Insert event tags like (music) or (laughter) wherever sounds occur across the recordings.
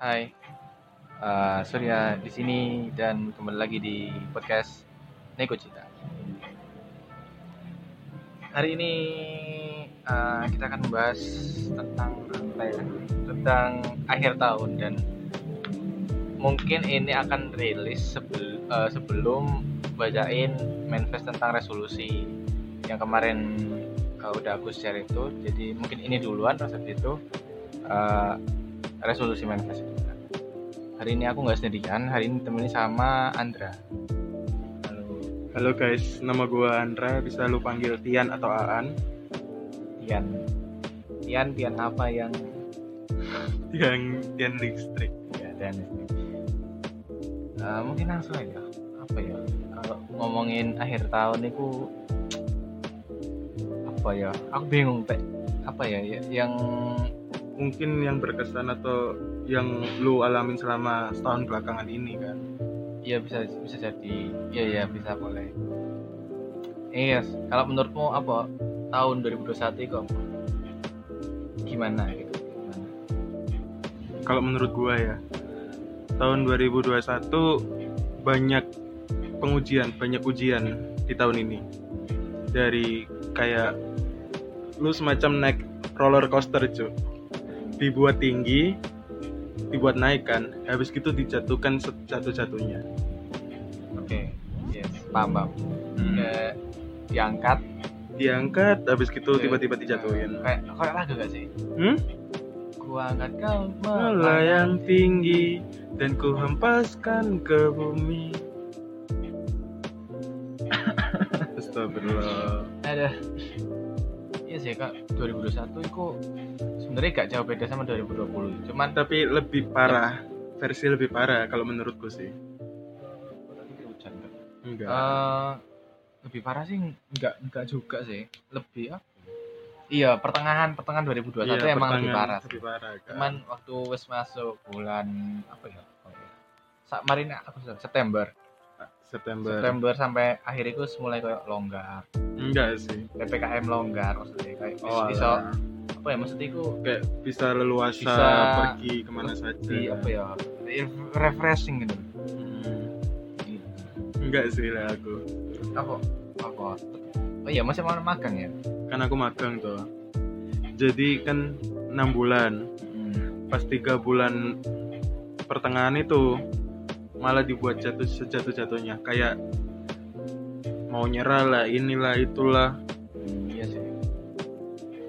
Hai, uh, Surya di sini dan kembali lagi di podcast Neko Cita. Hari ini uh, kita akan membahas tentang apa ya? Tentang akhir tahun dan mungkin ini akan rilis sebel, uh, sebelum bacain manifest tentang resolusi yang kemarin uh, udah aku share itu. Jadi mungkin ini duluan habis itu uh, resolusi manifest. Hari ini aku nggak sendirian, hari ini temenin sama Andra. Halo. Halo guys, nama gua Andra, bisa lu panggil Tian atau Aan. Tian. Tian, Tian apa yang (laughs) Tian Tian listrik. ya Tian uh, mungkin langsung aja apa ya kalau ngomongin akhir tahun itu apa ya aku bingung teh apa ya- yang Mungkin yang berkesan atau yang lu alamin selama setahun belakangan ini kan. ya bisa bisa jadi ya ya bisa boleh iya kalau menurutmu apa tahun 2021 itu apa gimana gitu gimana? Kalau menurut gua ya, tahun 2021 banyak pengujian, banyak ujian di tahun ini. Dari kayak lu semacam naik roller coaster, cuy. Dibuat tinggi, dibuat naik kan. Habis gitu dijatuhkan sejatuh-jatuhnya. oke yes paham paham Hmm. Diangkat Diangkat, habis gitu tiba-tiba dijatuhin. kayak kayak lagu gak sih Hmm? ku angkat kau Melayang tinggi dan ku hempaskan ke bumi. (laughs) Astagfirullah. ada sih kak 2021 itu sebenarnya gak jauh beda sama 2020 cuman Tapi lebih parah, versi lebih parah kalau menurutku sih. hujan Kak. Enggak. Eh, lebih parah sih enggak enggak juga sih lebih apa ya? iya pertengahan pertengahan 2021 Iya, emang lebih parah. Lebih parah. Kan? cuman waktu wes masuk bulan apa ya apa ya? Sa- Marin aku September September. September sampai akhir itu mulai kayak longgar Enggak sih. ppkm longgar maksudnya kayak Oh, bisa apa ya maksudnya itu kayak bisa leluasa Bisa pergi ke mana saja. di apa ya refreshing gitu Hmm. Gitu. Enggak sih lah aku. apa apa oh iya masih mau magang ya Kan aku magang tuh. Jadi kan enam bulan. hmm. pas tiga bulan pertengahan itu malah dibuat jatuh sejatuh jatuhnya kayak mau nyerah lah inilah itulah. Iya sih.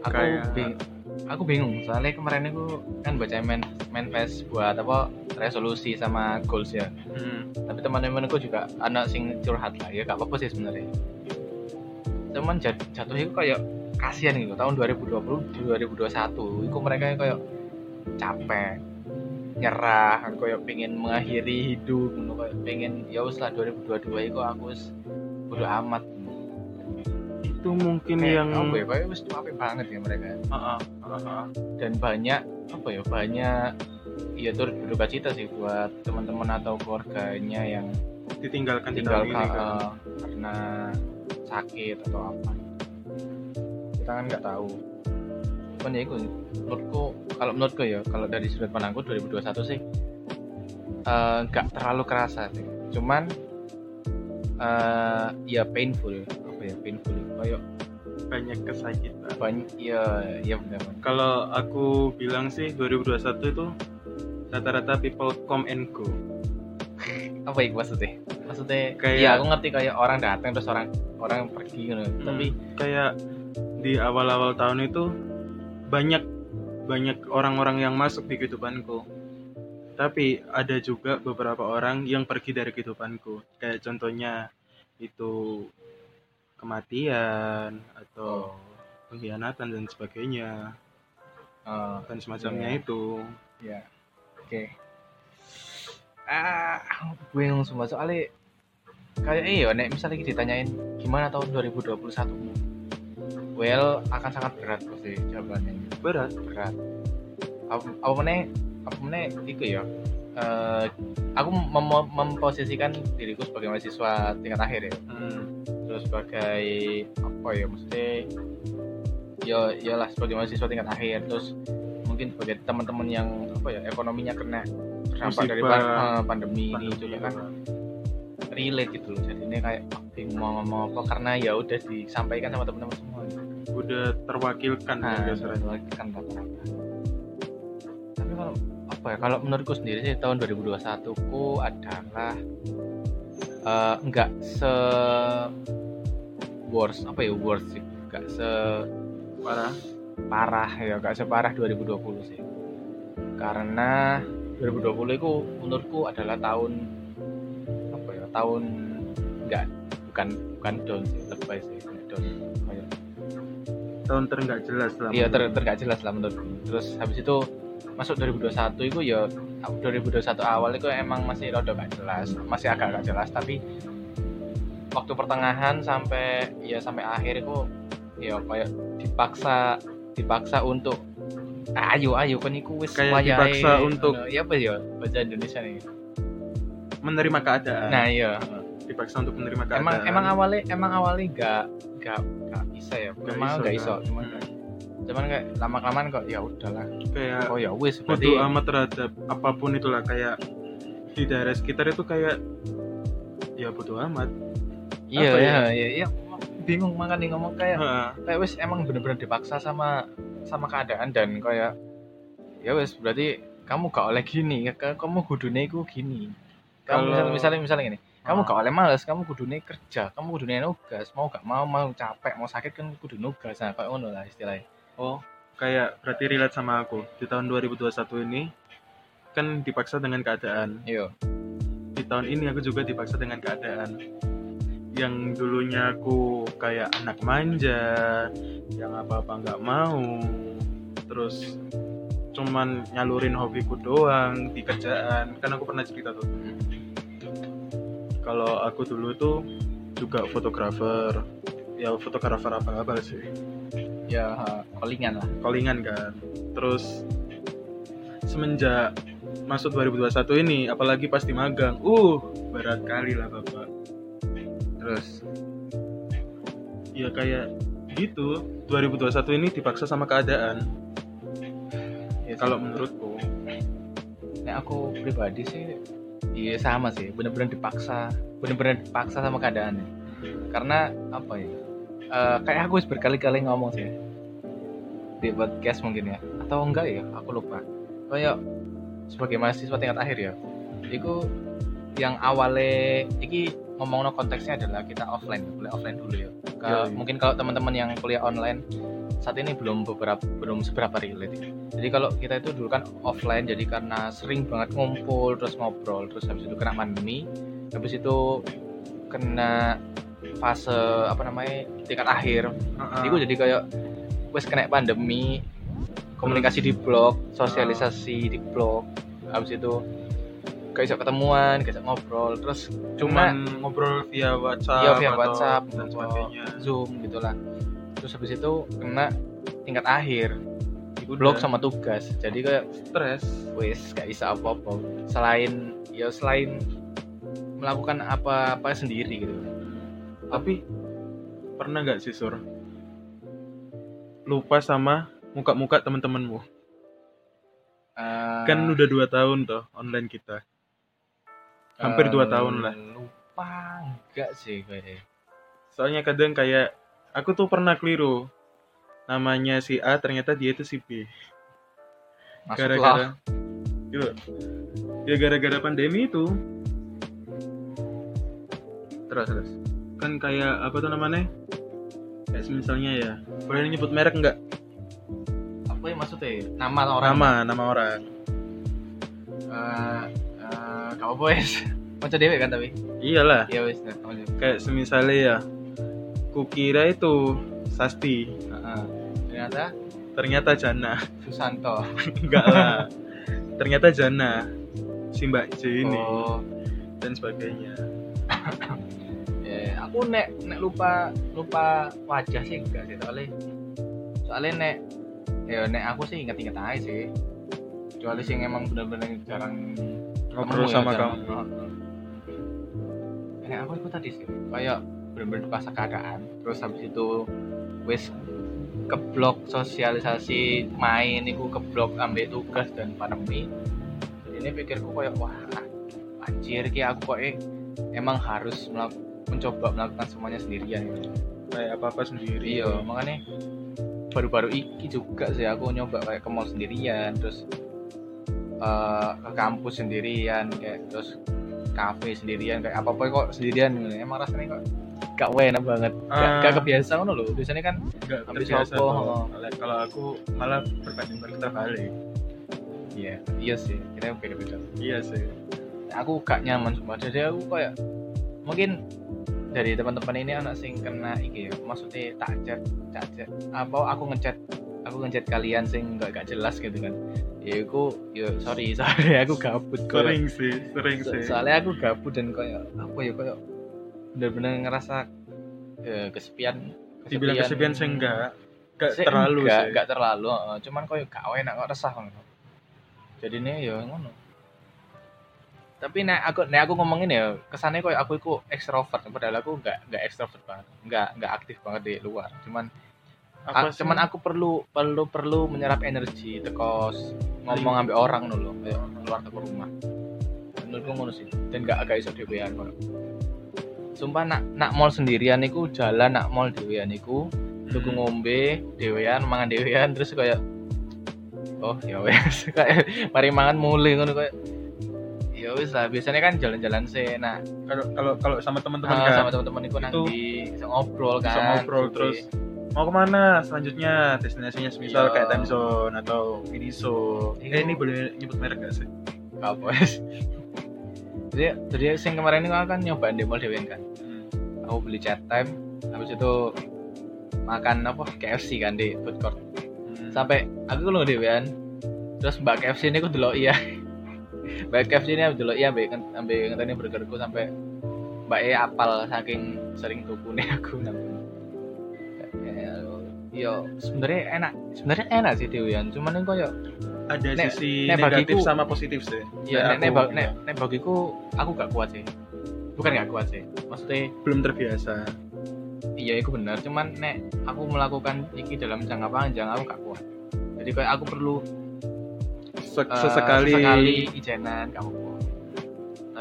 Aku Kayak- bing- aku bingung. Soalnya kemarin aku kan baca main manifest buat apa resolusi sama goals ya. Hmm. tapi teman-temanku juga anak sing curhat lah. Ya gak apa-apa sih sebenarnya. Cuman jat- jatuh itu kayak kasihan gitu. Tahun 2020 2021 itu mereka kayak capek nyerah kan kayak pengen mengakhiri hidup kayak pengen ya wis lah 2022 itu aku wis bodo amat. Itu mungkin kayak yang apa ya kayak wis capek banget ya mereka. Ah, ah, ah, ah. dan banyak apa ya banyak ya turut berduka cita sih buat teman-teman atau keluarganya yang ditinggalkan di tinggal tahun ini kan? ka- karena sakit atau apa. Kita kan nggak tahu. Cuman ya itu menurutku kalau menurutku ya kalau dari sudut pandangku 2021 sih eh, nggak terlalu kerasa sih. Cuman eh ya painful apa ya painful. Kayak banyak kesakitan. banyak ya ya benar kalau aku bilang sih 2021 itu rata-rata people come and go. (laughs) Apa itu maksudnya? Maksudnya Kayak- iya aku ngerti kayak orang datang terus orang orang pergi gitu. Hmm, tapi kayak di awal-awal tahun itu banyak banyak orang-orang yang masuk di kehidupanku. Tapi ada juga beberapa orang yang pergi dari kehidupanku. Kayak contohnya itu kematian atau pengkhianatan dan sebagainya. Eh, dan semacamnya Iya. itu. Ya, oke. Ah, aku bingung semua. Soalnya kayak iya, nek misalnya kita ditanyain gimana tahun 2021 Well, akan sangat berat pasti jawabannya. Berat Berat. Apa apa meneh apa meneh iku ya. Eh, aku mem- memposisikan diriku sebagai mahasiswa tingkat akhir ya. Hmm, Terus sebagai apa ya maksudnya ya lah sebagai mahasiswa tingkat akhir terus mungkin sebagai teman-teman yang apa ya ekonominya kena terdampak dari Musibah. pan- eh, pandemi, ini Pandemi juga kan relate gitu loh jadi ini kayak bingung mau ngomong apa karena ya udah disampaikan sama teman-teman udah terwakilkan nah kan rata-rata tapi kalau apa ya kalau menurutku sendiri sih tahun 2021 ku adalah enggak se worst apa ya worst sih. Enggak se parah. Parah ya enggak separah 2020 sih. Karena 2020 itu menurutku adalah tahun apa ya tahun enggak bukan bukan down sih lebay sih down tahun terenggak jelas lah iya ter, ter gak jelas lah menurutku terus habis itu masuk 2021 itu ya 2021 awal itu emang masih rada gak jelas masih agak gak jelas. Tapi waktu pertengahan sampai ya sampai akhir itu ya kayak dipaksa dipaksa untuk ayo ayo kan iku wis Kayak wayahe." dipaksa untuk- ya apa ya bahasa Indonesia nih? Menerima keadaan. Nah iya dipaksa untuk menerima keadaan. emang emang awalnya emang awalnya gak gak gak bisa ya? Nggak memang iso, gak iso kan? cuman cuman kayak lama kelamaan kok ya udahlah. Kayak oh ya wis berarti amat terhadap apa pun itulah kayak di daerah sekitar itu kayak ya bodo amat. Iya apa ya? ya? iya iya. Bingung makanya ngomong kayak Ha, kayak wis emang bener-bener dipaksa sama sama keadaan dan kayak ya wis berarti kamu gak oleh gini Ka- kamu kudune iku gini. Kamu Kalau- misalnya misalnya misalnya gini kamu Ah. gak oleh males kamu kudune kerja kamu kudune nugas mau gak mau mau capek mau sakit kan kudu nugas. Nah kayak ngono lah istilahnya. Oh kayak berarti relate sama aku. Di tahun 2021 ini kan dipaksa dengan keadaan. Iya. Di tahun ini aku juga dipaksa dengan keadaan. Yang dulunya aku kayak anak manja yang apa-apa nggak mau terus cuman nyalurin hobiku doang di kerjaan. Kan aku pernah cerita tuh kalau aku dulu tuh juga fotografer. Ya fotografer apa apa sih. Ya ha, callingan lah. callingan kan. Terus semenjak masuk 2021 ini apalagi pas di magang uh berat kali lah bapak. Terus ya kayak gitu 2021 ini dipaksa sama keadaan. Ya kalau menurutku. Nah, aku pribadi sih iya sama sih. Bener-bener dipaksa bener-bener dipaksa sama keadaannya. Karena apa ya? Eh, kayak aku wis berkali-kali ngomong sih. Di podcast mungkin ya. Atau enggak ya? Aku lupa. Kayak sebagai mahasiswa tingkat akhir ya. Itu yang awalnya iki ngomong konteksnya adalah kita offline kuliah offline dulu ya. Ke- Iya, iya. mungkin kalau teman-teman yang kuliah online saat ini belum beberapa belum seberapa relate jadi kalau kita itu dulu kan offline jadi karena sering banget ngumpul terus ngobrol terus habis itu kena pandemi habis itu kena fase apa namanya tingkat akhir. Heeh. itu jadi kayak wes kena pandemi komunikasi di blog sosialisasi di blog habis itu gak bisa ketemuan gak bisa ngobrol terus cuma cuman ngobrol via WhatsApp Iya, via atau WhatsApp, dan atau- sebagainya. Zoom gitulah terus habis itu kena tingkat akhir Udah. blog sama tugas. Jadi kayak stres. wes gak bisa apa-apa. Selain ya selain melakukan apa-apa sendiri gitu. Tapi pernah nggak sih sur? Lupa sama muka-muka teman-temanmu Eh, kan udah dua tahun toh online kita. Hampir dua eh, tahun lah. lupa enggak sih kayaknya soalnya kadang kayak aku tuh pernah keliru. Namanya si A ternyata dia itu si B. Gara-gara Yuk. ya gara-gara pandemi itu. Terus terus. Kan kayak apa tuh namanya? Kayak misalnya ya. Boleh nyebut merek nggak? Apa yang maksudnya? Nama orang? Nama nama orang. Eh eh, kamu boys (laughs) macam dewe kan tapi? Iyalah. Iya wes nah, kayak semisalnya ya kukira itu Sasti. Heeh. ternyata? Ternyata Jana. Susanto. (laughs) Enggak lah. Ternyata Jana si Mbak J ini oh. dan sebagainya. (coughs) Ya, aku nek nek lupa lupa wajah sih enggak sih soalnya soalnya nek ya nek aku sih inget-inget aja sih. Kecuali sih emang bener-bener jarang ngobrol ya, sama jarang- kamu. nek aku itu tadi sih kayak bener-bener dipaksa keadaan terus habis itu wis keblok sosialisasi main iku keblok ambil tugas dan pandemi ini pikirku kayak wah anjir ki aku kok emang harus melak- mencoba melakukan semuanya sendirian gitu. kayak apa apa sendiri iya makanya baru-baru iki juga sih aku nyoba kayak ke mall sendirian terus eh, ke kampus sendirian kayak terus kafe sendirian kayak apa apa kok sendirian gitu. emang rasanya kok gak enak banget. Gak, Ah. gak kebiasa ngono loh biasanya kan tuh. oh. Kalau- aku malah berbanding terbalik. Iya iya sih. Kita beda-beda. Iya sih. Aku gak nyaman sumpah. Jadi aku kayak mungkin dari teman-teman ini anak sing kena iki ya. Maksudnya tak chat tak chat. Apa aku ngechat aku ngechat kalian sing gak, gak jelas gitu kan. Ya aku ya sorry (laughs) sorry. Aku gabut kok sering sih sering So- sih. soalnya aku gabut dan kayak apa ya kayak bener-bener ngerasa eh, kesepian. Dibilang kesepian. sih enggak. Enggak Sih, terlalu enggak, sih. enggak terlalu cuman kayak gak enak kok resah ngono. Jadi nih ya ngono. Tapi nek aku nek aku ngomongin ya kesannya kayak aku itu ekstrovert. Padahal aku enggak enggak ekstrovert banget. Enggak enggak aktif banget di luar. Cuman apa a- cuman aku perlu perlu perlu menyerap energi tekos ngomong ambil orang dulu kayak keluar ke rumah. Menurutku ngono sih. Dan gak agak iso dhewean kok sumpah nak nak mall sendirian niku jalan nak mall dhewean niku tuku Hmm. ngombe dhewean mangan dhewean terus kayak oh ya wes (laughs) kayak mari mangan mulai ngono kayak ya wis lah biasanya kan jalan-jalan sih nah kalau kalau kalau sama teman-teman ah, kan sama teman-teman Itu nanti bisa ngobrol kan bisa ngobrol terus mau ke mana selanjutnya destinasinya semisal Iya. kayak time zone atau miniso Iya. eh ini boleh nyebut merek gak sih apa wes (laughs) jadi jadi sing kemarin ini aku kan nyobain di mall dhewean kan. Aku beli chat time habis itu makan apa KFC kan di food court. Hmm. sampai aku lu dewean terus mbak KFC ini aku dulu iya. (laughs) Mbak KFC ini aku dulu iya ambek ambek ngenteni burgerku sampai mbak E apal saking sering tuku nih (laughs) aku yo sebenarnya enak sebenarnya enak sih dewean cuman ini koyo ada Nek- sisi nek negatif bagiku- sama positif sih. Ya nek nek, nek, nek bagiku aku gak kuat sih bukan gak kuat sih. Maksudnya belum terbiasa. Iya itu benar. Cuman nek aku melakukan iki dalam jangka panjang aku gak kuat. Jadi kayak aku perlu eh, sesekali sesekali ijenan kamu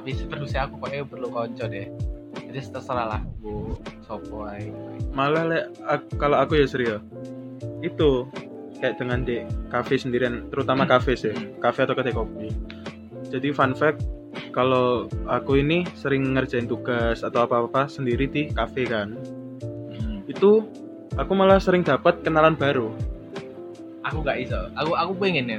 tapi seterusnya aku kayaknya perlu konco deh. Jadi terserah lah bu sopo malah le, kalau aku ya serius itu kayak dengan di kafe sendirian terutama kafe sih. Hmm. kafe atau kedai kopi. Jadi fun fact kalau aku ini sering ngerjain tugas atau apa-apa sendiri di kafe kan. Itu aku malah sering dapat kenalan baru. Aku gak iso. Aku aku pengen ya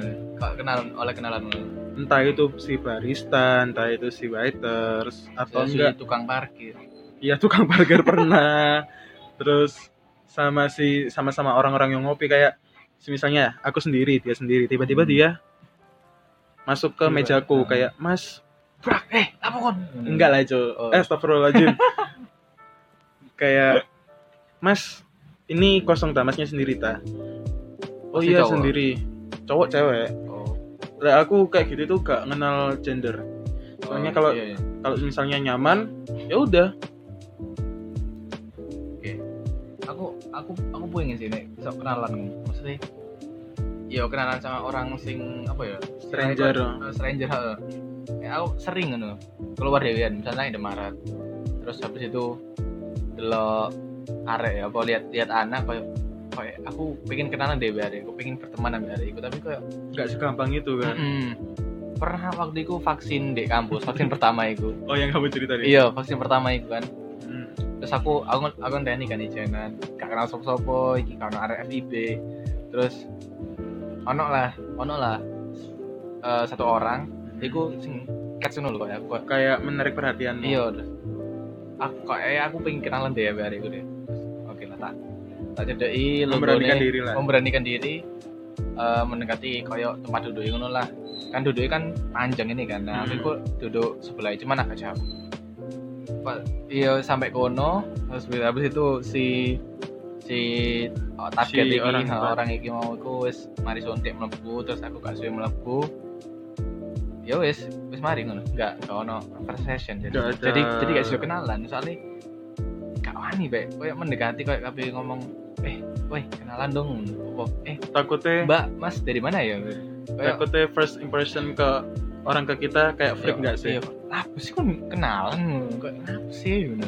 kenalan oleh kenalan entah itu si barista entah itu si waiters atau si enggak. tukang parkir. Iya tukang parkir pernah. Terus sama si sama-sama orang-orang yang ngopi kayak misalnya aku sendiri, dia sendiri, tiba-tiba Hmm. dia masuk ke mejaku hmm. kayak, "Mas, brak eh apa kon enggak lah, Cuk. Oh. Eh, astagfirullahaladzim. (laughs) kayak, "Mas, ini kosong ta, masnya sendiri ta?" Oh iya cowok. sendiri. Cowok cewek. oh Lah aku kayak gitu tuh gak kenal gender. Soalnya kalau- iya, iya. Kalau misalnya nyaman, ya udah. aku aku aku pengen sih nek bisa kenalan maksudnya ya kenalan sama orang sing apa ya Stranger. Eh, stranger. Kayak aku sering ngono keluar dewean misalnya di Maret. Terus habis itu delok arek ya apa lihat lihat anak kayak kayak aku pengen kenalan deh arek aku pengen berteman sama arek tapi kayak Gak segampang itu kan. mm, pernah waktu itu vaksin di kampus vaksin pertama itu Oh yang kamu cerita tadi. iya vaksin pertama itu kan. Hmm. terus aku aku aku ngenteni kan ijenan gak kenal sapa-sapa iki kan arek FIB terus ono lah ono lah eh, satu orang iku sing catch ngono lho kayak aku kayak, menarik perhatian iya aku kayak aku pengen kenalan deh ya iku deh oke lah tak tak cedeki memberanikan diri lah. Memberanikan diri eh, mendekati koyo tempat duduk ngono lah. Kan duduknya kan panjang ini kan. Nah Hmm. aku duduk sebelah cuman agak jauh. Iya sampai kono terus habis itu si si oh, target Si iki orang orang, iki mau iku wis mari suntik mlebu terus aku gak suwe mlebu ya wis wis mari ngono. Enggak gak ono first session jadi. Nggak ada- jadi jadi gak iso kenalan. Soalnya gak wani bae koyo mendekati koyo kabeh ngomong eh weh kenalan dong. Oh, eh takutnya mbak mas dari mana ya? Kayak takutnya first impression ke orang ke kita kayak freak nggak sih? iya, apa sih kan kenalan? Kok apa sih gitu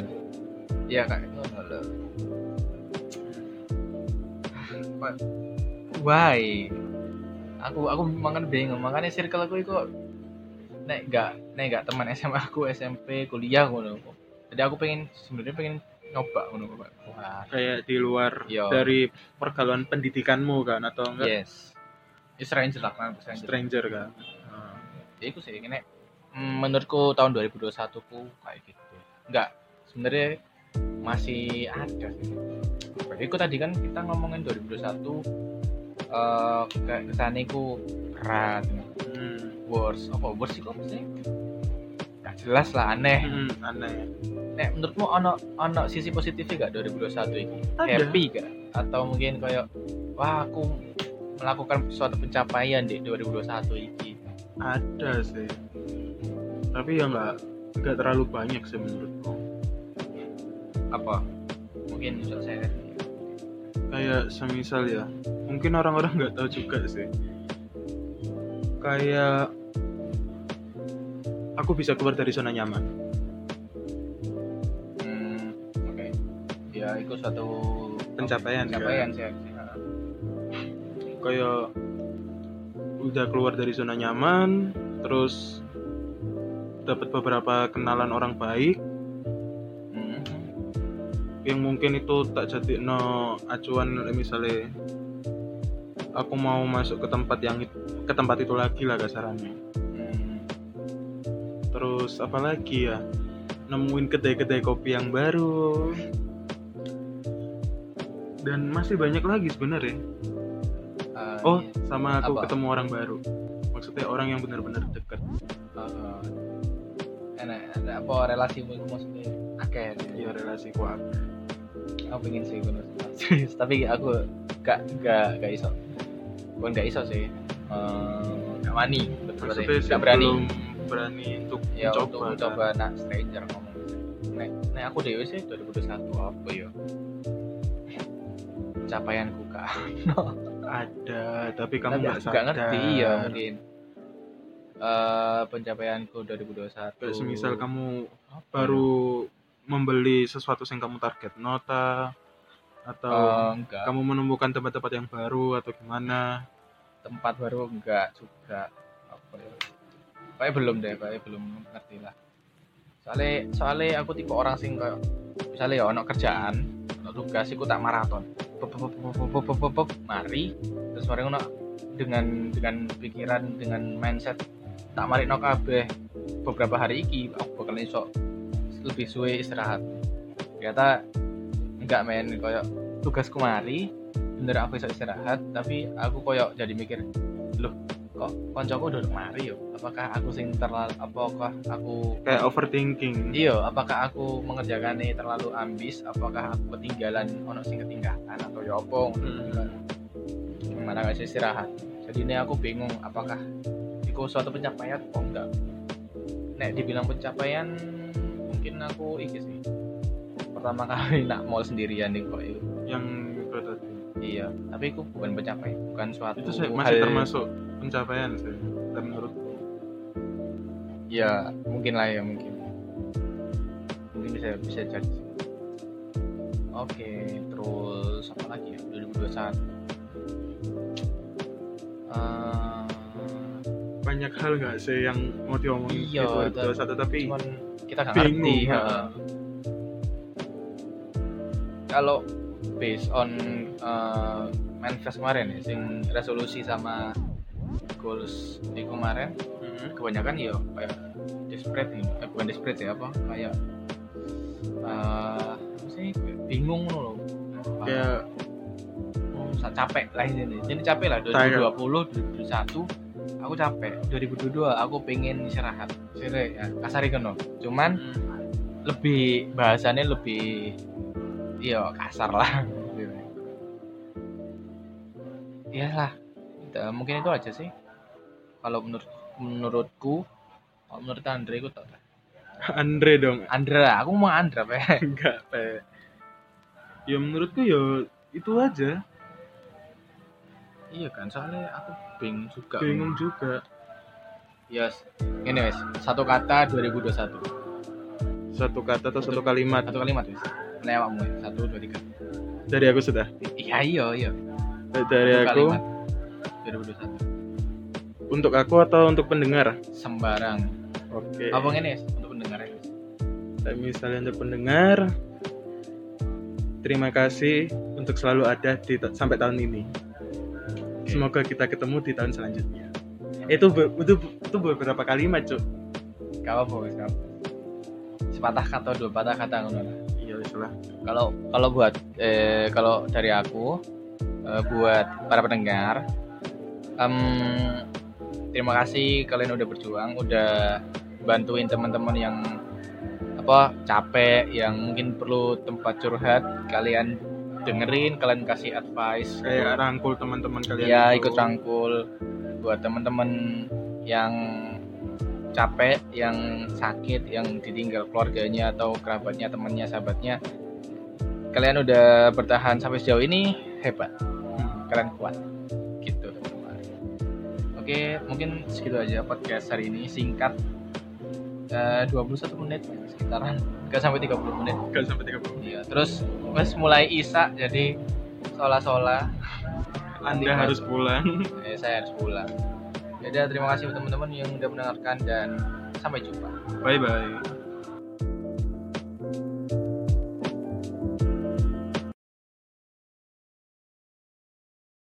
ya kayak ngono lho. Why? Aku aku makan bingung. Makanya circle aku itu nek gak nek gak teman SMA aku SMP kuliah ngono jadi aku pengen sebenarnya pengen nyoba ngono kok kayak di luar Yo. dari pergaulan pendidikanmu kan atau enggak? Yes. Ya stranger lah kan stranger. Stranger kan? Nah, ya itu sih ini mm, menurutku tahun 2021 ku kayak gitu. Enggak sebenarnya masih ada sih. Berarti itu tadi kan kita ngomongin 2021 eh kayak ke sana ku berat worse apa worse itu apa sih Nggak jelas lah aneh. Hmm, aneh. Nek menurutmu ono ono sisi positifnya gak 2021 ini? Ada. happy gak atau mungkin kayak wah aku melakukan suatu pencapaian di 2021 ini. Ada sih. Tapi ya nggak nggak terlalu banyak sih menurutku. Apa? Mungkin bisa saya. Kayak semisal ya mungkin orang-orang nggak tahu juga sih. Kayak aku bisa keluar dari zona nyaman Hmm, oke. Ya, itu suatu Pencapaian, pencapaian kan? sih. harusnya. kayak udah keluar dari zona nyaman terus dapat beberapa kenalan orang baik Hmm. yang mungkin itu tak jadi no acuan misalnya aku mau masuk ke tempat yang ke tempat itu lagi lah kasarannya. Terus apalagi ya? Nemuin kedai-kedai kopi yang baru. Dan masih banyak lagi sebenarnya. Eh, oh iya. sama aku Apa? ketemu orang baru. Maksudnya orang yang benar-benar dekat. Eh, enak, enak. Apa relasimu maksudnya? Akeh ya relasi kuat aku pengen sih gue serius (laughs) tapi aku gak gak gak iso. Bukan gak iso sih. Eh, gak wani betul gak berani berani untuk ya mencoba, untuk kan? mencoba nak stranger ngomong. Nek nek aku dewe sih 2021 apa ya? Pencapaianku kak ada tapi kamu nggak aku sadar ngerti ya mungkin. Eh pencapaianku 2021 kayak semisal kamu Apa baru membeli sesuatu yang kamu target nota ya? atau enggak. kamu menemukan tempat-tempat yang baru atau gimana? Tempat baru enggak juga apa ya kayak belum deh kayak belum ngerti lah. Soalnya soalnya aku tipe orang sing kayak misalnya ya ono kerjaan ono tugas iku tak maraton. Mari. Terus mari ono dengan dengan pikiran dengan mindset tak mari no kabeh. Beberapa hari iki aku bakal iso lebih suwe istirahat. Ternyata enggak main kayak tugasku mari bener aku iso istirahat tapi aku koyok jadi mikir loh kok koncoku udah mari yo. Apakah aku sing terlalu apakah aku kayak overthinking. Iya apakah aku mengerjakan ini terlalu ambis? Apakah aku ketinggalan ono sing ketinggalan atau ya apa? Hmm. mana gak bisa istirahat. Jadi ini aku bingung apakah itu suatu pencapaian atau enggak. Nek dibilang pencapaian mungkin aku iki sih. Pertama kali (laughs) nak mau sendirian nih kok itu yang iya tapi itu bukan pencapaian bukan suatu itu sih masih hal- termasuk pencapaian sih dan menurutku ya mungkin lah ya mungkin. Mungkin bisa bisa jadi oke terus apa lagi ya? 2021 Eh, banyak hal nggak sih yang mau diomongin Iya, di 2021 tapi cuman kita nggak bingung ngerti ha. kalau based on uh, manifest kemarin ya sing resolusi sama goals di kemarin. Hmm. kebanyakan ya kayak desperate ini eh, bukan desperate ya apa? Kayak eh apa sih? Bingung loh kayak oh, capek lah ini jadi capek lah 2020 2021 aku capek. 2022 aku pengen istirahat. Sire ya kasari kan cuman hmm, lebih bahasannya lebih iya kasar lah. Iyalah Udah, mungkin itu aja sih. Kalau menurut menurutku kalau menurut Andre aku tak Andre dong. Andra aku mau Andra pe. (laughs) Enggak pe. Ya menurutku ya itu aja. Iya kan soalnya aku bingung juga. Bingung juga. Yes. Ini wes. Satu kata 2021 satu kata atau satu kalimat? Satu kalimat wes lewatmu wes. satu dua tiga. Dari aku sudah? Iya iya iya. Dari Satu aku? kalimat. 2021 untuk aku atau untuk pendengar? Sembarang. Oke. Apa ini Wes? untuk pendengar ya? Misalnya untuk pendengar terima kasih untuk selalu ada di sampai tahun ini. Semoga kita ketemu di tahun selanjutnya. Itu be- itu itu beberapa kalimat cuk. Gak apa Wes, gak apa. sepatah kata dua patah kata ngono. Iya wis lah kalau kalau buat eh, kalau dari aku eh, buat para pendengar em, terima kasih kalian udah berjuang udah bantuin teman-teman yang apa capek yang mungkin perlu tempat curhat kalian dengerin kalian kasih advice kayak rangkul teman-teman kalian ya itu. ikut rangkul buat teman-teman yang capek yang sakit yang ditinggal keluarganya atau kerabatnya temannya sahabatnya kalian udah bertahan sampai sejauh ini hebat. Hmm. kalian kuat. Gitu. Oke mungkin segitu aja podcast hari ini singkat. Eh, 21 menit sekitaran. Gak sampai 30 menit. Gak sampai 30 iya terus mas mulai isak jadi sola-sola Anda harus pulang. Eh, saya harus pulang. Ya udah, terima kasih teman-teman yang udah mendengarkan dan sampai jumpa. bye bye